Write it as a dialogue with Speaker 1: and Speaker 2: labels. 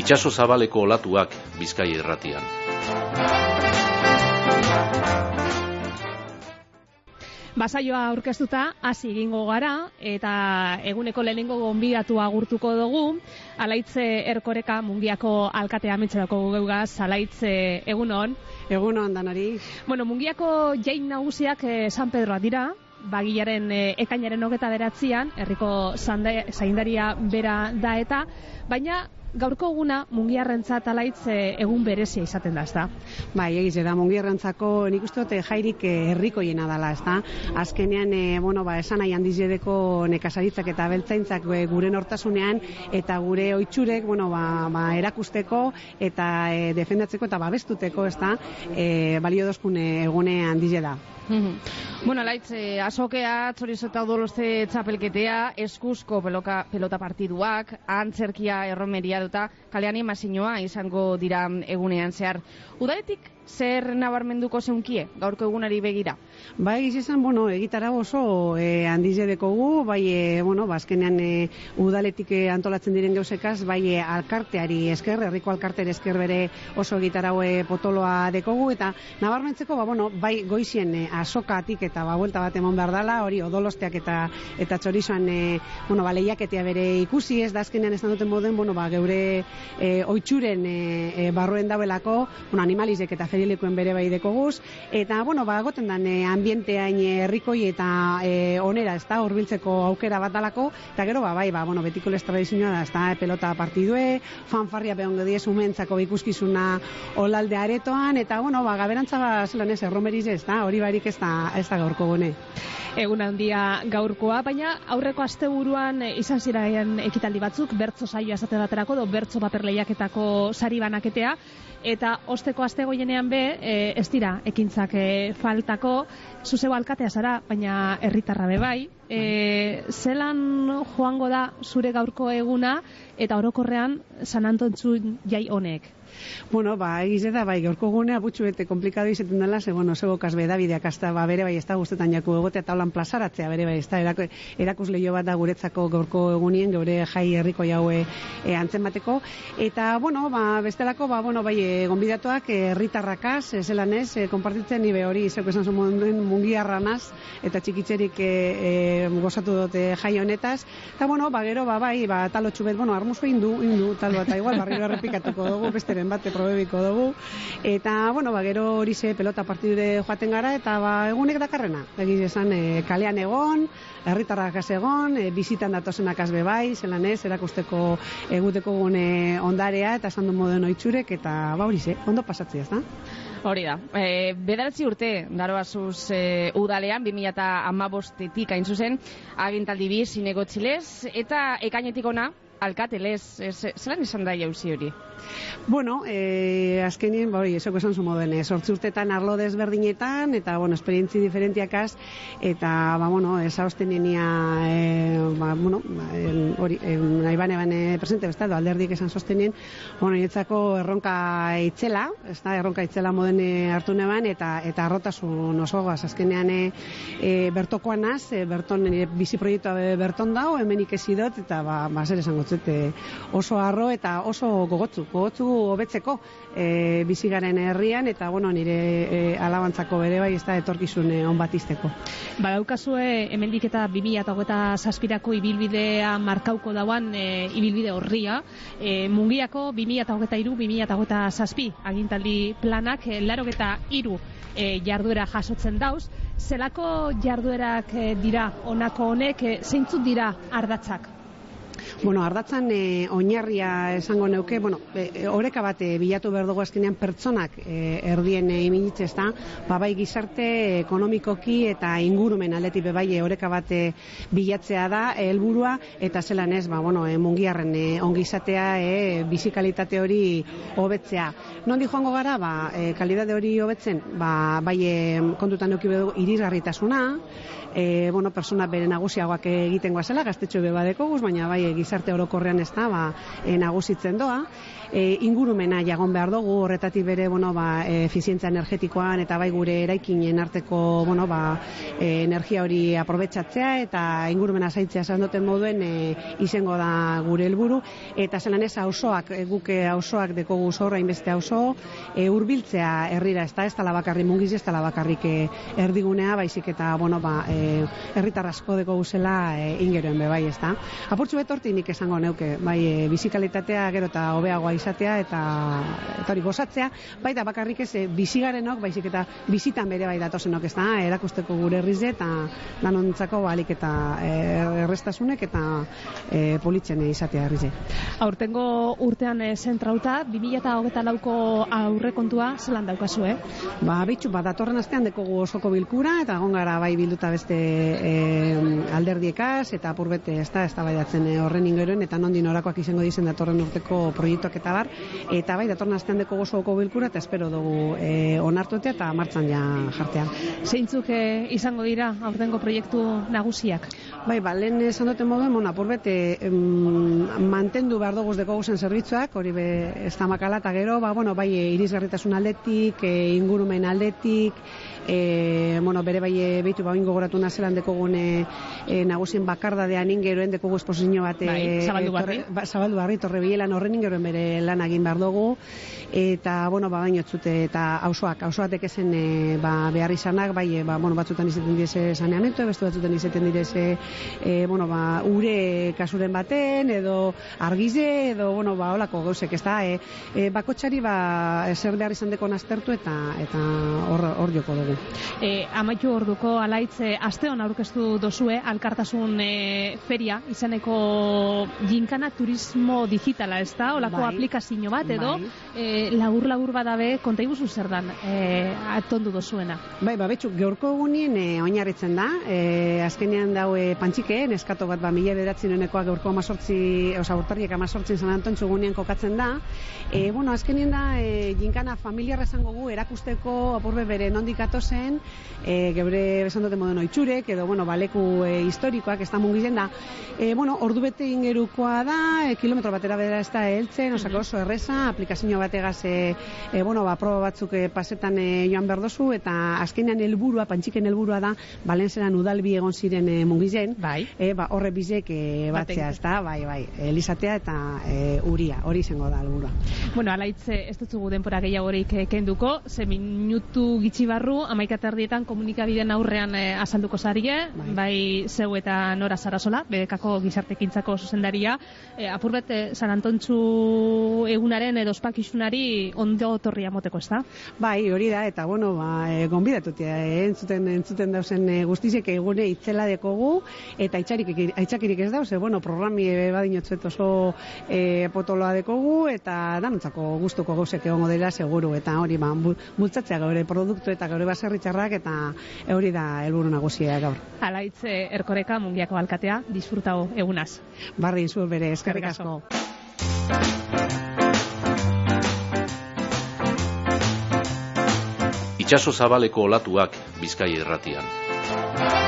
Speaker 1: Itxaso zabaleko olatuak bizkai erratian.
Speaker 2: Basaioa aurkeztuta hasi egingo gara eta eguneko lehenengo gonbidatu agurtuko dugu. Alaitze Erkoreka Mungiako alkatea ametxerako geuga Alaitze egunon.
Speaker 3: Egunon danari.
Speaker 2: Bueno, Mungiako jain nagusiak eh, San Pedroa dira Bagilaren eh, ekainaren hogeta beratzean, herriko zaindaria bera da eta, baina gaurko eguna mungiarrentzat alaitz eh, egun berezia izaten da, ezta?
Speaker 3: Bai, egiz da, mungiarrentzako nik uste dute jairik eh, herrikoiena dela, ezta? Azkenean, e, bueno, ba, esan nahi handizedeko nekazaritzak eta beltzaintzak gure nortasunean eta gure oitxurek, bueno, ba, ba, erakusteko eta e, defendatzeko eta babestuteko, ezta? E, balio dozkun egune handize da.
Speaker 2: Bueno, laitz, eh, azokea, txorizo eta odoloste txapelketea, eskuzko peloka, pelota partiduak, antzerkia erromeria duta, kalean imazinoa izango dira egunean zehar. Udaretik, zer nabarmenduko zeunkie, gaurko egunari begira?
Speaker 3: Bai, izan, bueno, egitara oso e, handize gu, bai, e, bueno, bazkenean ba, e, udaletik e, antolatzen diren gausekaz, bai, e, alkarteari esker, herriko alkarter esker bere oso egitara e, potoloa dekogu, eta nabarmentzeko, ba, bueno, bai, goizien e, asokatik eta ba, buelta bat emon behar dela, hori odolosteak eta eta txorizoan, e, bueno, ba, lehiaketea bere ikusi ez, da azkenean ez duten moden, bueno, ba, geure e, oitxuren e, e, barruen dauelako, bueno, animalizek eta ferilikoen bere bai dekoguz, eta, bueno, ba, goten dan, e, ambienteain herrikoi eta e, onera, ez da, urbiltzeko aukera bat dalako, eta gero, ba, bai, ba, bueno, betiko les tradizioa da, ez da, pelota partidue, fanfarria behon gediez umentzako ikuskizuna olalde aretoan, eta, bueno, ba, gaberantza ba, zelan ez, erromeriz ez da, hori barik ez da, ez da gaurko gune.
Speaker 2: Egun handia gaurkoa, baina aurreko asteburuan izan ziraen ekitaldi batzuk, bertzo saioa esate baterako, do bertzo paper lehiaketako sari banaketea, eta osteko aste goienean be, e, ez dira, ekintzak e, faltako, zuzeu alkatea zara, baina herritarra be bai, e, zelan joango da zure gaurko eguna, eta orokorrean San Antontzu jai honek?
Speaker 3: Bueno, ba, egiz da, bai, gaurko gunea, butxu bete komplikado izaten dela, ze, bueno, zego kasbe da bideak azta, ba, bere bai, ez da guztetan jaku egotea, eta holan plazaratzea, bere bai, ez da, erakus lehio bat da guretzako gaurko egunien, gaure jai herriko jaue e, antzen bateko, eta, bueno, ba, bestelako, ba, bueno, bai, e, gonbidatuak, e, herritarrakaz, e, zelan ez, e, kompartitzen, nibe hori, zeko esan zumuen mungiarranaz, eta txikitzerik e, e, gozatu dute jai honetaz, eta, bueno, ba, gero, ba, bai, ba, talo txubet, bueno, armuzo indu, indu, talo, eta igual, barriro errepikatuko dugu, besteren bate probebiko dugu. Eta, bueno, ba, gero hori ze pelota partidure joaten gara, eta ba, egunek dakarrena. Egiz esan, e, kalean egon, herritarrak egon, e, bizitan datozenak azbe bai, zelan ez, erakusteko eguteko gune ondarea, eta esan du moden oitxurek, eta ba, hori ze, ondo pasatzea, ez da?
Speaker 2: Hori da. E, bederatzi urte, daro azuz e, udalean, 2008-etik hain zuzen, agintaldi bi, zinego txilez, eta ekainetik ona, alkatelez, zelan izan da jauzi hori?
Speaker 3: Bueno, eh, azkenien, hori, esoko esan zu moden, eh, sortzi urtetan arlo desberdinetan, eta, bueno, esperientzi diferentiakaz, eta, ba, bueno, esa ostenienia, eh, ba, bueno, ba, hori, eh, nahi bane bane presente, besta, do, alderdik esan sostenien, bueno, nietzako erronka itzela, ez da, erronka itzela moden eh, hartu neban, eta, eta arrotasun oso goaz, azkenean, eh, eh, bertokoan az, eh, berton, eh, bizi proiektua berton dao, hemenik ezidot, eta, ba, ba, zer esan gotzete, oso arro, eta oso gogotzu, gogotzu hobetzeko e, bizigaren herrian eta bueno, nire e, alabantzako bere bai ez da etorkizun e, on bat izteko.
Speaker 2: Ba, daukazue, hemendik eta 2008 zazpirako ibilbidea markauko dauan e, ibilbide horria, e, mungiako 2008 2008 zazpi agintaldi planak, e, laro eta iru e, jarduera jasotzen dauz, zelako jarduerak e, dira onako honek, e, zeintzut dira ardatzak
Speaker 3: Bueno, ardatzan e, oinarria esango neuke, bueno, e, oreka bate bilatu behar dugu azkenean pertsonak e, erdien e, iminitze ez da, ba, bai gizarte ekonomikoki eta ingurumen aldetik bai oreka bate bilatzea da helburua eta zelan ez, ba, bueno, e, mungiarren e, ongizatea e, bizikalitate hori hobetzea. Nondi joango gara, ba, e, kalidade hori hobetzen, ba, bai e, kontutan neuki dugu irisgarritasuna, e, bueno, persona bere nagusiagoak egiten guazela, gaztetxo bebadeko guz, baina bai gizarte orokorrean ez da, ba, e, nagusitzen doa, e, ingurumena jagon behar dugu, horretatik bere, bueno, ba, efizientzia energetikoan eta bai gure eraikinen arteko, bueno, ba, e, energia hori aprobetsatzea eta ingurumena zaitzea esan duten moduen e, izango da gure helburu. Eta zelan ez auzoak e, guke auzoak deko zorra inbeste auzo e, urbiltzea herrira ez da ez tala bakarri mungiz ez tala bakarrik e, erdigunea baizik eta bueno ba herritar asko deko guzela e, ingeroen be bai ez da apurtzu betorti nik esango neuke bai e, bizikalitatea gero eta hobeagoa izatea eta eta hori gozatzea. Baita bakarrik ez e, bizigarenok baizik eta bizitan bere bai datozenok ez da erakusteko gure herrize eta danontzako balik eta e, errestasunek eta e, politzen izatea herrize
Speaker 2: Aurtengo urtean e, zentrauta 2024ko aurrekontua zelan daukazu eh
Speaker 3: Ba bitxu ba datorren astean dekogu osoko bilkura eta egon gara bai bilduta beste e, alderdiekaz eta apurbete ez da eztabaidatzen e, horren ingeroen eta nondin orakoak izango dizen datorren urteko proiektuak eta bar eta bai datorren astean dekogu osoko bilkura eta espero dugu e, onartutea eta martzan ja jartea.
Speaker 2: Zeintzuk e, izango dira aurtengo proiektu nagusiak?
Speaker 3: Bai, ba, lehen esan duten modu, mona, purbete, em, mantendu behar dugu deko guzen zerbitzuak, hori be, ez da makala, eta gero, ba, bueno, bai, e, irisgarritasun aldetik, e, ingurumen aldetik, e, bueno, bere bai behitu ba, ingo goratu nazelan deko gune e, nagusien bakardadean ingeroen deko esposizio bat
Speaker 2: Bai, zabaldu barri.
Speaker 3: torre, ba, zabaldu barri, torre bilan horren ingeroen bere lan egin behar dugu, eta, bueno, ba, baino txute, eta hausoak, hausoatek ezen e, ba, behar izanak, bai, e, ba, bueno, batzutan izaten direze saneamentu, beste batzutan izaten direze, e, bueno, ba, ure kasuren baten, edo argize, edo, bueno, ba, holako gauzek, ez da, e, e, bakotxari, ba, zer behar izan deko naztertu, eta eta hor, hor joko dugu.
Speaker 2: E, amaitu orduko alaitze asteon aurkeztu dozue alkartasun e, feria ginkana turismo digitala ez da, olako
Speaker 3: Bai.
Speaker 2: aplikazio bat edo
Speaker 3: Bai.
Speaker 2: e, lagur lagur badabe konta zer dan e, atondu dozuena.
Speaker 3: Bai, ba, betxu, gaurko egunien e, oinarritzen da, e, azkenean daue pantxike, neskato bat, ba, mila bederatzi nuenekoa gaurko amazortzi, oza, urtarriek amazortzin San Antontxo egunien kokatzen da. E, bueno, azkenean da, e, jinkana familiarra esango gu, erakusteko apurbe bere nondik atozen, e, geure besan dute moden oitxurek, edo, bueno, baleku e, historikoak, ez da mungizen da. E, bueno, ordu bete ingerukoa da, e, kilometro batera bedera ez da heltzen, osako oso erreza, aplikazio bategaz, e, e, bueno, ba, proba batzuk e, pasetan e, joan behar dozu, eta azkenean helburua, pantxiken helburua da, balenzeran udalbi egon ziren e, mungizen,
Speaker 2: Bai.
Speaker 3: e, ba, horre bizek e, batzea, ez da, bai, bai, elizatea eta e, uria, hori izango da helburua.
Speaker 2: Bueno, alaitze ez dutzugu denpora gehiagorik eh, kenduko, ze minutu gitxi barru, amaika terdietan komunikabideen aurrean eh, azalduko zarie,
Speaker 3: Bai.
Speaker 2: bai. zeu eta nora zarasola, bedekako gizartekintzako zuzendaria, e, apurbet eh, San Antontxu egunaren edo ospakizunari ondo torria moteko, ez da?
Speaker 3: Bai, hori da, eta bueno, ba, e, gonbidatutia, e, entzuten, entzuten dausen e, guztizek egune itzela dekogu, eta itxarik, aitzakirik ez dauz, e, bueno, programi e, badinotzuet oso e, potoloa dekogu, eta danontzako gustuko gauzek egongo dira seguru, eta hori, ba, bu- bultzatzea gaure produktu eta gaure baserritxarrak, eta hori da helburu nagusia gaur.
Speaker 2: Alaitze erkoreka mungiako alkatea, disfrutao egunaz.
Speaker 3: Barri zur bere,
Speaker 2: eskerrik asko.
Speaker 3: asko.
Speaker 1: Itxaso zabaleko olatuak Bizkaia irratian.